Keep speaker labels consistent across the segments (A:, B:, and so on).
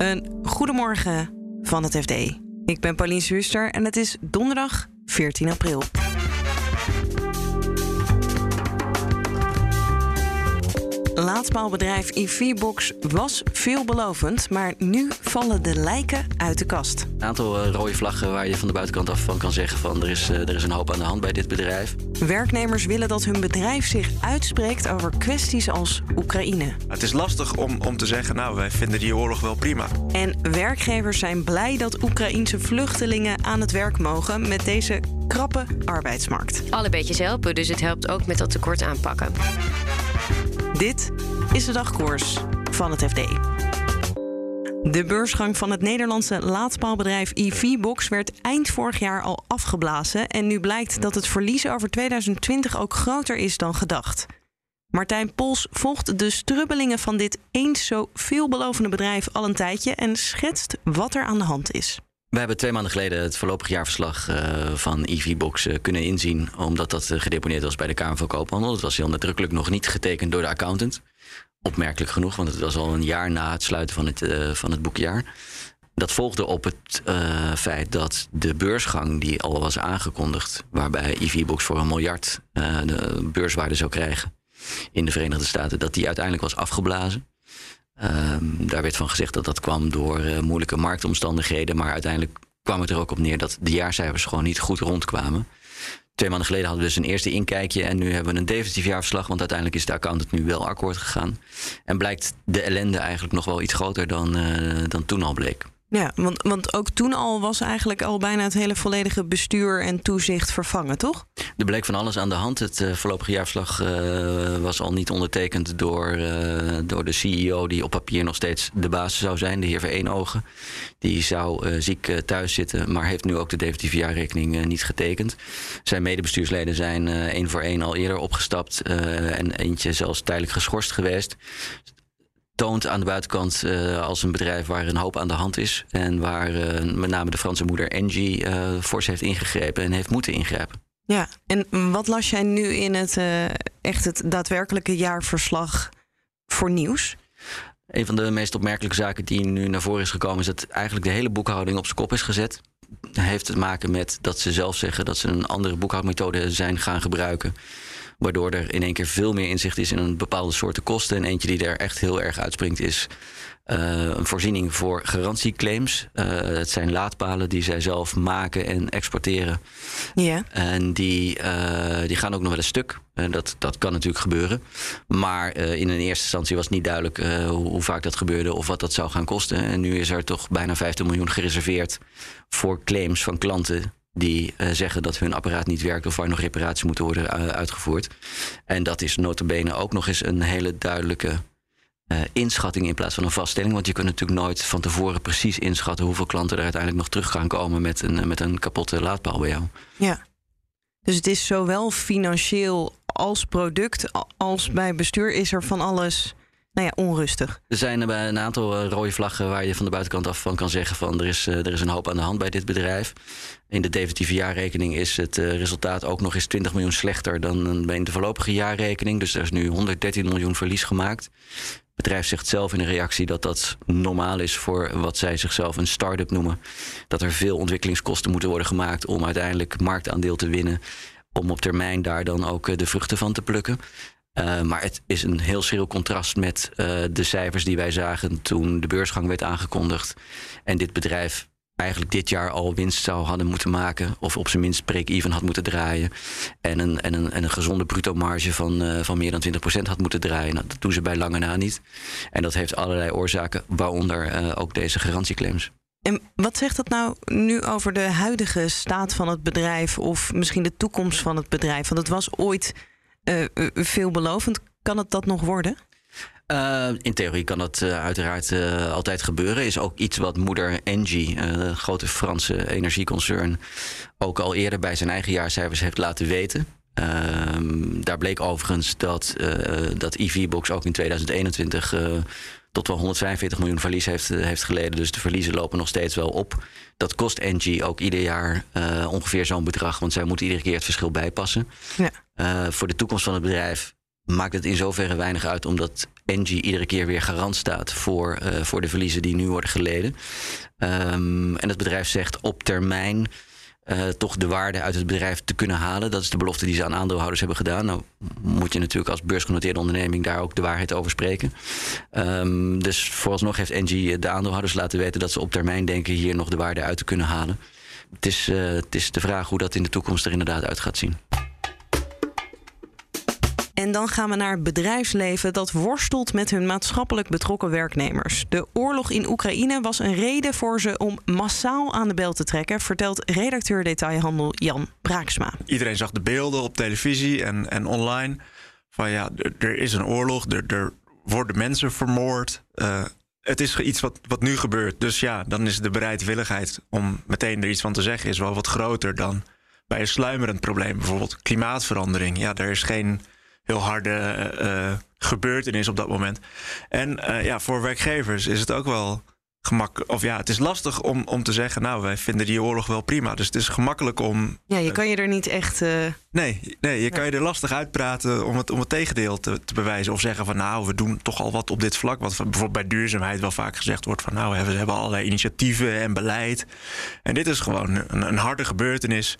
A: Een goedemorgen van het FD. Ik ben Pauline Zuster en het is donderdag 14 april. Laadpaalbedrijf IV-Box was veelbelovend, maar nu vallen de lijken uit de kast.
B: Een aantal uh, rode vlaggen waar je van de buitenkant af van kan zeggen van er is, uh, er is een hoop aan de hand bij dit bedrijf.
A: Werknemers willen dat hun bedrijf zich uitspreekt over kwesties als Oekraïne.
C: Het is lastig om, om te zeggen, nou wij vinden die oorlog wel prima.
A: En werkgevers zijn blij dat Oekraïense vluchtelingen aan het werk mogen met deze krappe arbeidsmarkt.
D: Alle beetjes helpen, dus het helpt ook met dat tekort aanpakken.
A: Dit is de dagkoers van het FD. De beursgang van het Nederlandse laadpaalbedrijf EV-Box werd eind vorig jaar al afgeblazen. En nu blijkt dat het verlies over 2020 ook groter is dan gedacht. Martijn Pols volgt de strubbelingen van dit eens zo veelbelovende bedrijf al een tijdje en schetst wat er aan de hand is.
B: We hebben twee maanden geleden het voorlopig jaarverslag uh, van EV-Box uh, kunnen inzien, omdat dat uh, gedeponeerd was bij de Kamer van Koophandel. Het was heel nadrukkelijk nog niet getekend door de accountant. Opmerkelijk genoeg, want het was al een jaar na het sluiten van het, van het boekjaar. Dat volgde op het feit dat de beursgang die al was aangekondigd, waarbij EV-Box voor een miljard de beurswaarde zou krijgen in de Verenigde Staten, dat die uiteindelijk was afgeblazen. Um, daar werd van gezegd dat dat kwam door uh, moeilijke marktomstandigheden. Maar uiteindelijk kwam het er ook op neer dat de jaarcijfers gewoon niet goed rondkwamen. Twee maanden geleden hadden we dus een eerste inkijkje. En nu hebben we een definitief jaarverslag. Want uiteindelijk is de accountant nu wel akkoord gegaan. En blijkt de ellende eigenlijk nog wel iets groter dan, uh, dan toen al bleek.
A: Ja, want, want ook toen al was eigenlijk al bijna het hele volledige bestuur en toezicht vervangen, toch?
B: Er bleek van alles aan de hand. Het uh, voorlopige jaarverslag uh, was al niet ondertekend door, uh, door de CEO, die op papier nog steeds de baas zou zijn, de heer Vereenogen. Die zou ziek thuis zitten, maar heeft nu ook de definitieve jaarrekening niet getekend. Zijn medebestuursleden zijn één voor één al eerder opgestapt en eentje zelfs tijdelijk geschorst geweest toont aan de buitenkant uh, als een bedrijf waar een hoop aan de hand is. En waar uh, met name de Franse moeder Engie uh, fors heeft ingegrepen en heeft moeten ingrijpen.
A: Ja, en wat las jij nu in het echt het daadwerkelijke jaarverslag voor nieuws?
B: Een van de meest opmerkelijke zaken die nu naar voren is gekomen, is dat eigenlijk de hele boekhouding op zijn kop is gezet. Heeft te maken met dat ze zelf zeggen dat ze een andere boekhoudmethode zijn gaan gebruiken. Waardoor er in één keer veel meer inzicht is in een bepaalde soorten kosten. En eentje die er echt heel erg uitspringt is uh, een voorziening voor garantieclaims. Uh, het zijn laadpalen die zij zelf maken en exporteren.
A: Ja.
B: En die, uh, die gaan ook nog wel een stuk. En dat, dat kan natuurlijk gebeuren. Maar in een eerste instantie was niet duidelijk hoe, hoe, vaak dat gebeurde of wat dat zou gaan kosten. En nu is er toch bijna 50 miljoen gereserveerd voor claims van klanten die uh, zeggen dat hun apparaat niet werkt of waar nog reparaties moeten worden uh, uitgevoerd. En dat is notabene ook nog eens een hele duidelijke uh, inschatting in plaats van een vaststelling. Want je kunt natuurlijk nooit van tevoren precies inschatten hoeveel klanten er uiteindelijk nog terug gaan komen met een, met een kapotte laadpaal bij jou.
A: Ja. Dus het is zowel financieel als product als bij bestuur is er van alles nou ja, onrustig.
B: Er zijn er een aantal rode vlaggen waar je van de buitenkant af van kan zeggen van er is, er is een hoop aan de hand bij dit bedrijf. In de definitieve jaarrekening is het uh, resultaat ook nog eens 20 miljoen slechter dan in de voorlopige jaarrekening. Dus er is nu 113 miljoen verlies gemaakt. Het bedrijf zegt zelf in een reactie dat dat normaal is voor wat zij zichzelf een start-up noemen. Dat er veel ontwikkelingskosten moeten worden gemaakt om uiteindelijk marktaandeel te winnen. Om op termijn daar dan ook de vruchten van te plukken. Uh, maar het is een heel schril contrast met uh, de cijfers die wij zagen toen de beursgang werd aangekondigd. En dit bedrijf eigenlijk dit jaar al winst zou hadden moeten maken. Of op zijn minst break-even had moeten draaien. En een, en een, en een gezonde bruto marge van, uh, van meer dan 20% had moeten draaien. Nou, dat doen ze bij lange na niet. En dat heeft allerlei oorzaken, waaronder ook deze garantieclaims.
A: En wat zegt dat nou nu over de huidige staat van het bedrijf of misschien de toekomst van het bedrijf? Want het was ooit uh, veelbelovend. Kan het dat nog worden?
B: Uh, in theorie kan dat uiteraard altijd gebeuren. Is ook iets wat moeder Engie, een grote Franse energieconcern, ook al eerder bij zijn eigen jaarcijfers heeft laten weten. Ehm, daar bleek overigens dat, dat EV-Box ook in 2021 tot wel 145 miljoen verlies heeft, heeft geleden. Dus de verliezen lopen nog steeds wel op. Dat kost Engie ook ieder jaar ongeveer zo'n bedrag, want zij moeten iedere keer het verschil bijpassen. Ja. voor de toekomst van het bedrijf maakt het in zoverre weinig uit, omdat Engie iedere keer weer garant staat voor, uh, voor de verliezen die nu worden geleden. Um, en het bedrijf zegt op termijn uh, toch de waarde uit het bedrijf te kunnen halen. Dat is de belofte die ze aan aandeelhouders hebben gedaan. Nou moet je natuurlijk als beursgenoteerde onderneming daar ook de waarheid over spreken. Um, dus vooralsnog heeft Engie de aandeelhouders laten weten dat ze op termijn denken hier nog de waarde uit te kunnen halen. Het is, uh, het is de vraag hoe dat in de toekomst er inderdaad uit gaat zien.
A: En dan gaan we naar het bedrijfsleven dat worstelt met hun maatschappelijk betrokken werknemers. De oorlog in Oekraïne was een reden voor ze om massaal aan de bel te trekken, vertelt redacteur detailhandel Jan Braaksma.
C: Iedereen zag de beelden op televisie en, en online van ja, er is een oorlog, er, er worden mensen vermoord. Uh, het is iets wat, wat nu gebeurt. Dus ja, dan is de bereidwilligheid om meteen er iets van te zeggen is wel wat groter dan bij een sluimerend probleem. Bijvoorbeeld klimaatverandering. Ja, er is geen heel harde uh, gebeurtenis op dat moment. En uh, ja, voor werkgevers is het ook wel gemak. Of ja, het is lastig om, om te zeggen, nou, wij vinden die oorlog wel prima. Dus het is gemakkelijk om.
A: Ja, je kan je er niet echt. Uh...
C: Nee, nee, je kan je er lastig uitpraten om het, om het tegendeel te, te, bewijzen. Of zeggen van nou, we doen toch al wat op dit vlak. Wat bijvoorbeeld bij duurzaamheid wel vaak gezegd wordt van nou, we hebben allerlei initiatieven en beleid. En dit is gewoon een, een harde gebeurtenis.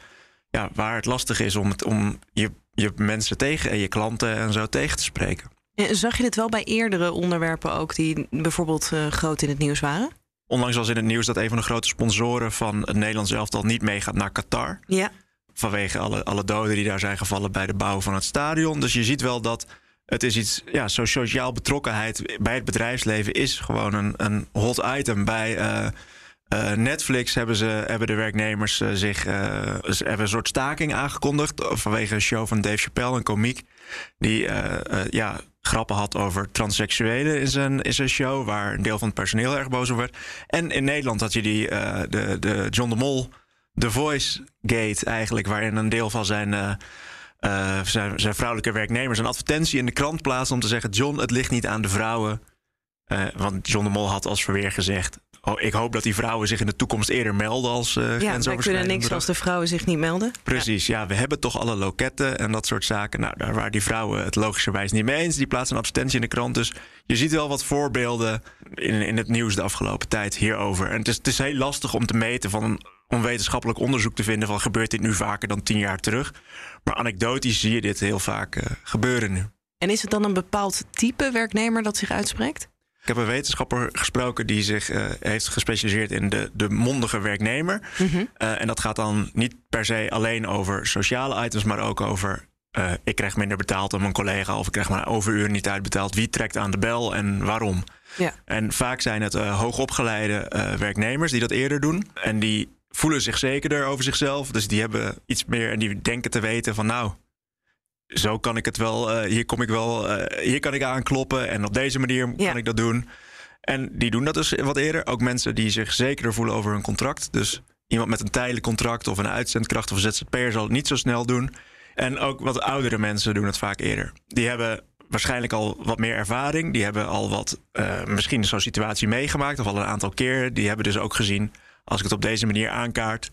C: Ja, waar het lastig is om, het, om je je mensen tegen en je klanten en zo tegen te spreken.
A: Zag je dit wel bij eerdere onderwerpen ook die bijvoorbeeld uh, groot in het nieuws waren?
C: Onlangs was in het nieuws dat een van de grote sponsoren van het Nederlands elftal niet meegaat naar Qatar.
A: Ja.
C: Vanwege alle, alle doden die daar zijn gevallen bij de bouw van het stadion. Dus je ziet wel dat het is iets, ja, zo sociaal betrokkenheid bij het bedrijfsleven is gewoon een, een hot item bij. Uh, uh, Netflix hebben, ze, hebben de werknemers uh, zich uh, hebben een soort staking aangekondigd vanwege een show van Dave Chappelle, een komiek, die ja, grappen had over transseksuelen in zijn, in zijn show, waar een deel van het personeel erg boos over werd. En in Nederland had je die, de, de John de Mol, The Voice Gate eigenlijk, waarin een deel van zijn, zijn, zijn vrouwelijke werknemers een advertentie in de krant plaatste om te zeggen: John, het ligt niet aan de vrouwen. want John de Mol had als verweer gezegd: Oh, ik hoop dat die vrouwen zich in de toekomst eerder melden als uh,
A: Ja, wij kunnen niks als de vrouwen zich niet melden.
C: Precies, ja. we hebben toch alle loketten en dat soort zaken. Nou, daar waren die vrouwen het logischerwijs niet mee eens. Die plaatsen een advertentie in de krant. Dus je ziet wel wat voorbeelden in, in het nieuws de afgelopen tijd hierover. En het is, het is heel lastig om te meten van om wetenschappelijk onderzoek te vinden van gebeurt dit nu vaker dan tien jaar terug. Maar anekdotisch zie je dit heel vaak uh, gebeuren nu.
A: En is het dan een bepaald type werknemer dat zich uitspreekt?
C: Ik heb een wetenschapper gesproken die zich uh, heeft gespecialiseerd in de, de mondige werknemer. Mm -hmm. uh, en dat gaat dan niet per se alleen over sociale items, maar ook over. Uh, ik krijg minder betaald dan mijn collega, of ik krijg mijn overuren niet uitbetaald. Wie trekt aan de bel en waarom?
A: Ja.
C: En vaak zijn het hoogopgeleide werknemers die dat eerder doen. En die voelen zich zekerder over zichzelf. Dus die hebben iets meer en die denken te weten van nou, zo kan ik het wel, uh, hier kom ik wel, uh, hier kan ik aankloppen en op deze manier ja. kan ik dat doen. En die doen dat dus wat eerder. Ook mensen die zich zekerder voelen over hun contract. Dus iemand met een tijdelijk contract of een uitzendkracht of een ZZP'er zal het niet zo snel doen. En ook wat oudere mensen doen het vaak eerder. Die hebben waarschijnlijk al wat meer ervaring. Die hebben al wat, uh, misschien zo'n situatie meegemaakt of al een aantal keer. Die hebben dus ook gezien, als ik het op deze manier aankaart,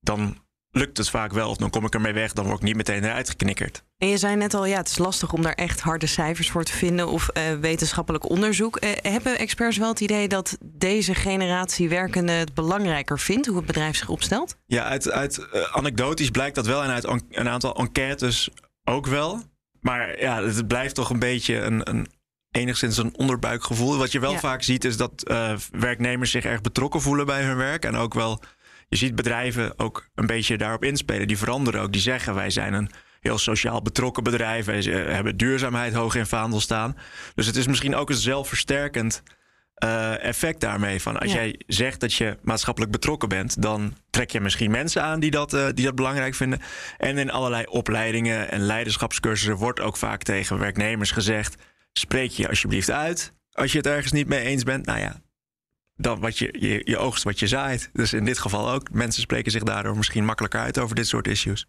C: dan lukt het vaak wel. Of dan kom ik ermee weg, dan word ik niet meteen eruit geknikkerd.
A: En je zei net al, ja, het is lastig om daar echt harde cijfers voor te vinden of uh, wetenschappelijk onderzoek. Uh, hebben experts wel het idee dat deze generatie werkende het belangrijker vindt, hoe het bedrijf zich opstelt?
C: Ja, uit, uit uh, anekdotisch blijkt dat wel en uit een aantal enquêtes ook wel. Maar ja, het blijft toch een beetje een, een enigszins een onderbuikgevoel. Wat je wel ja. vaak ziet is dat werknemers zich erg betrokken voelen bij hun werk en ook wel je ziet bedrijven ook een beetje daarop inspelen. Die veranderen ook. Die zeggen wij zijn een heel sociaal betrokken bedrijf. Wij hebben duurzaamheid hoog in vaandel staan. Dus het is misschien ook een zelfversterkend uh, effect daarmee. Van als ja. jij zegt dat je maatschappelijk betrokken bent, dan trek je misschien mensen aan die dat, uh, die dat belangrijk vinden. En in allerlei opleidingen en leiderschapscursussen wordt ook vaak tegen werknemers gezegd: spreek je alsjeblieft uit. Als je het ergens niet mee eens bent, nou ja, dan wat je, je, je oogst wat je zaait. Dus in dit geval ook. Mensen spreken zich daardoor misschien makkelijker uit over dit soort issues.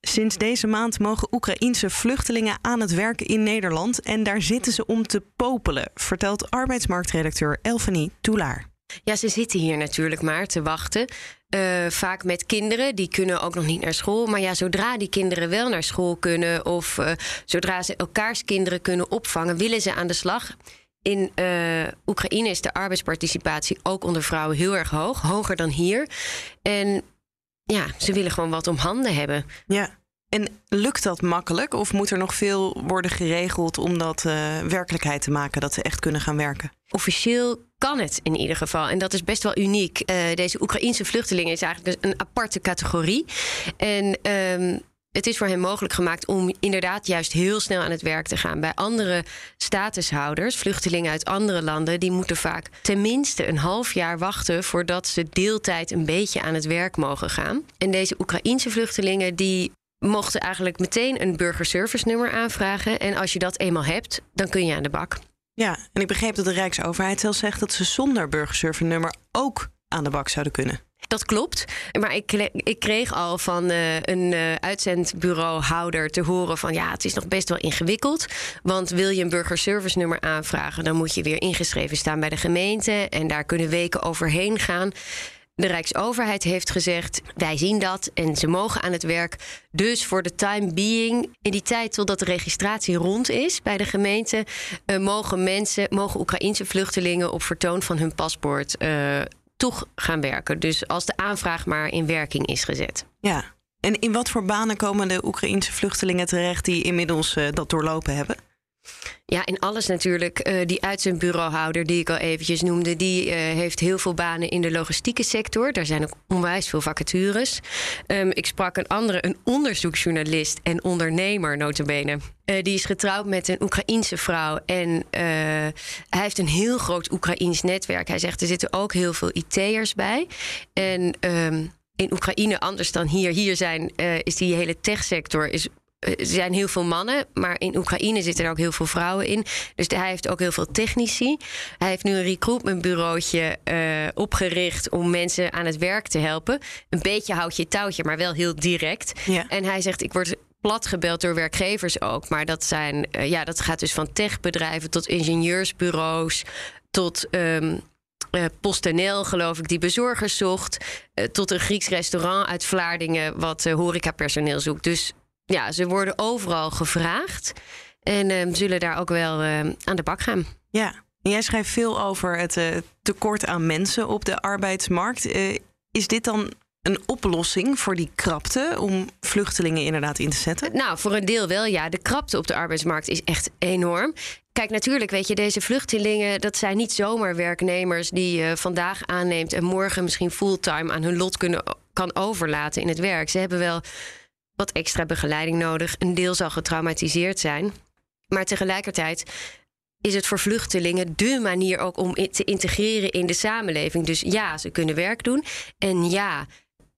A: Sinds deze maand mogen Oekraïense vluchtelingen aan het werken in Nederland. En daar zitten ze om te popelen, vertelt arbeidsmarktredacteur Elfanie Toulaar.
D: Ja, ze zitten hier natuurlijk maar te wachten. Uh, vaak met kinderen, die kunnen ook nog niet naar school. Maar ja, zodra die kinderen wel naar school kunnen... of uh, zodra ze elkaars kinderen kunnen opvangen, willen ze aan de slag. In uh, Oekraïne is de arbeidsparticipatie ook onder vrouwen heel erg hoog. Hoger dan hier. En ja, ze willen gewoon wat om handen hebben.
A: Ja. En lukt dat makkelijk? Of moet er nog veel worden geregeld om dat uh, werkelijkheid te maken, dat ze echt kunnen gaan werken?
D: Officieel kan het in ieder geval. En dat is best wel uniek. Uh, deze Oekraïense vluchtelingen is eigenlijk dus een aparte categorie. En um, het is voor hen mogelijk gemaakt om inderdaad juist heel snel aan het werk te gaan. Bij andere statushouders, vluchtelingen uit andere landen, die moeten vaak tenminste een half jaar wachten voordat ze deeltijd een beetje aan het werk mogen gaan. En deze Oekraïense vluchtelingen die mochten eigenlijk meteen een burgerservice nummer aanvragen. En als je dat eenmaal hebt, dan kun je aan de bak.
A: Ja, en ik begreep dat de Rijksoverheid zelfs zegt dat ze zonder burgerservice nummer ook aan de bak zouden kunnen.
D: Dat klopt. Maar ik, ik kreeg al van uh, een uh, uitzendbureauhouder te horen van ja, het is nog best wel ingewikkeld. Want wil je een burgerservice nummer aanvragen, dan moet je weer ingeschreven staan bij de gemeente. En daar kunnen weken overheen gaan. De Rijksoverheid heeft gezegd: wij zien dat en ze mogen aan het werk. Dus voor de time being, in die tijd totdat de registratie rond is bij de gemeente, uh, mogen mensen, mogen Oekraïense vluchtelingen op vertoon van hun paspoort uh, toch gaan werken. Dus als de aanvraag maar in werking is gezet.
A: Ja. En in wat voor banen komen de Oekraïense vluchtelingen terecht die inmiddels uh, dat doorlopen hebben?
D: Ja, in alles natuurlijk. Uh, die uitzendbureauhouder die ik al eventjes noemde... die uh, heeft heel veel banen in de logistieke sector. Daar zijn ook onwijs veel vacatures. Um, ik sprak een andere, een onderzoeksjournalist en ondernemer notabene. Uh, die is getrouwd met een Oekraïense vrouw. En hij heeft een heel groot Oekraïens netwerk. Hij zegt, er zitten ook heel veel IT'ers bij. En... Um, in Oekraïne, anders dan hier. Hier zijn, is die hele techsector is er zijn heel veel mannen, maar in Oekraïne zitten er ook heel veel vrouwen in. Dus hij heeft ook heel veel technici. Hij heeft nu een recruitmentbureautje uh, opgericht om mensen aan het werk te helpen. Een beetje houd je touwtje, maar wel heel direct. Ja. En hij zegt: Ik word plat gebeld door werkgevers ook. Maar dat, zijn, uh, ja, dat gaat dus van techbedrijven tot ingenieursbureaus tot. Um, uh, PostNL, geloof ik, die bezorgers zocht. Uh, tot een Grieks restaurant uit Vlaardingen, wat uh, horecapersoneel zoekt. Dus ja, ze worden overal gevraagd. En uh, zullen daar ook wel uh, aan de bak gaan.
A: Ja, en jij schrijft veel over het uh, tekort aan mensen op de arbeidsmarkt. is dit dan een oplossing voor die krapte om vluchtelingen inderdaad in te zetten?
D: Nou, voor een deel wel, ja. De krapte op de arbeidsmarkt is echt enorm. Kijk, natuurlijk, weet je, deze vluchtelingen, dat zijn niet zomaar werknemers die je vandaag aanneemt en morgen misschien fulltime aan hun lot kunnen, kan overlaten in het werk. Ze hebben wel wat extra begeleiding nodig. Een deel zal getraumatiseerd zijn. Maar tegelijkertijd is het voor vluchtelingen dé manier ook om te integreren in de samenleving. Dus ja, ze kunnen werk doen. En ja,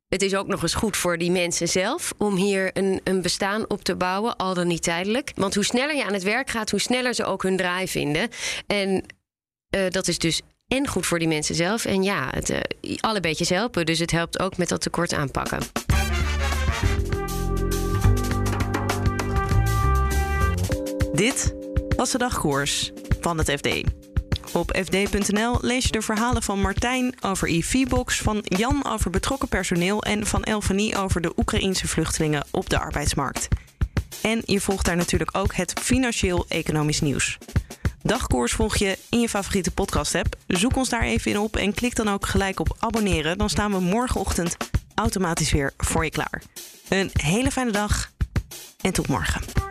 D: het is ook nog eens goed voor die mensen zelf om hier een, een bestaan op te bouwen, al dan niet tijdelijk. Want hoe sneller je aan het werk gaat, hoe sneller ze ook hun draai vinden. En uh, dat is dus en goed voor die mensen zelf. En ja, het, uh, alle beetjes helpen. Dus het helpt ook met dat tekort aanpakken.
A: Dit was de dagkoers van het FD. Op fd.nl lees je de verhalen van Martijn over IV-box, van Jan over betrokken personeel en van Elfanie over de Oekraïense vluchtelingen op de arbeidsmarkt. En je volgt daar natuurlijk ook het financieel-economisch nieuws. Dagkoers volg je in je favoriete podcast-app. Zoek ons daar even in op en klik dan ook gelijk op abonneren. Dan staan we morgenochtend automatisch weer voor je klaar. Een hele fijne dag en tot morgen.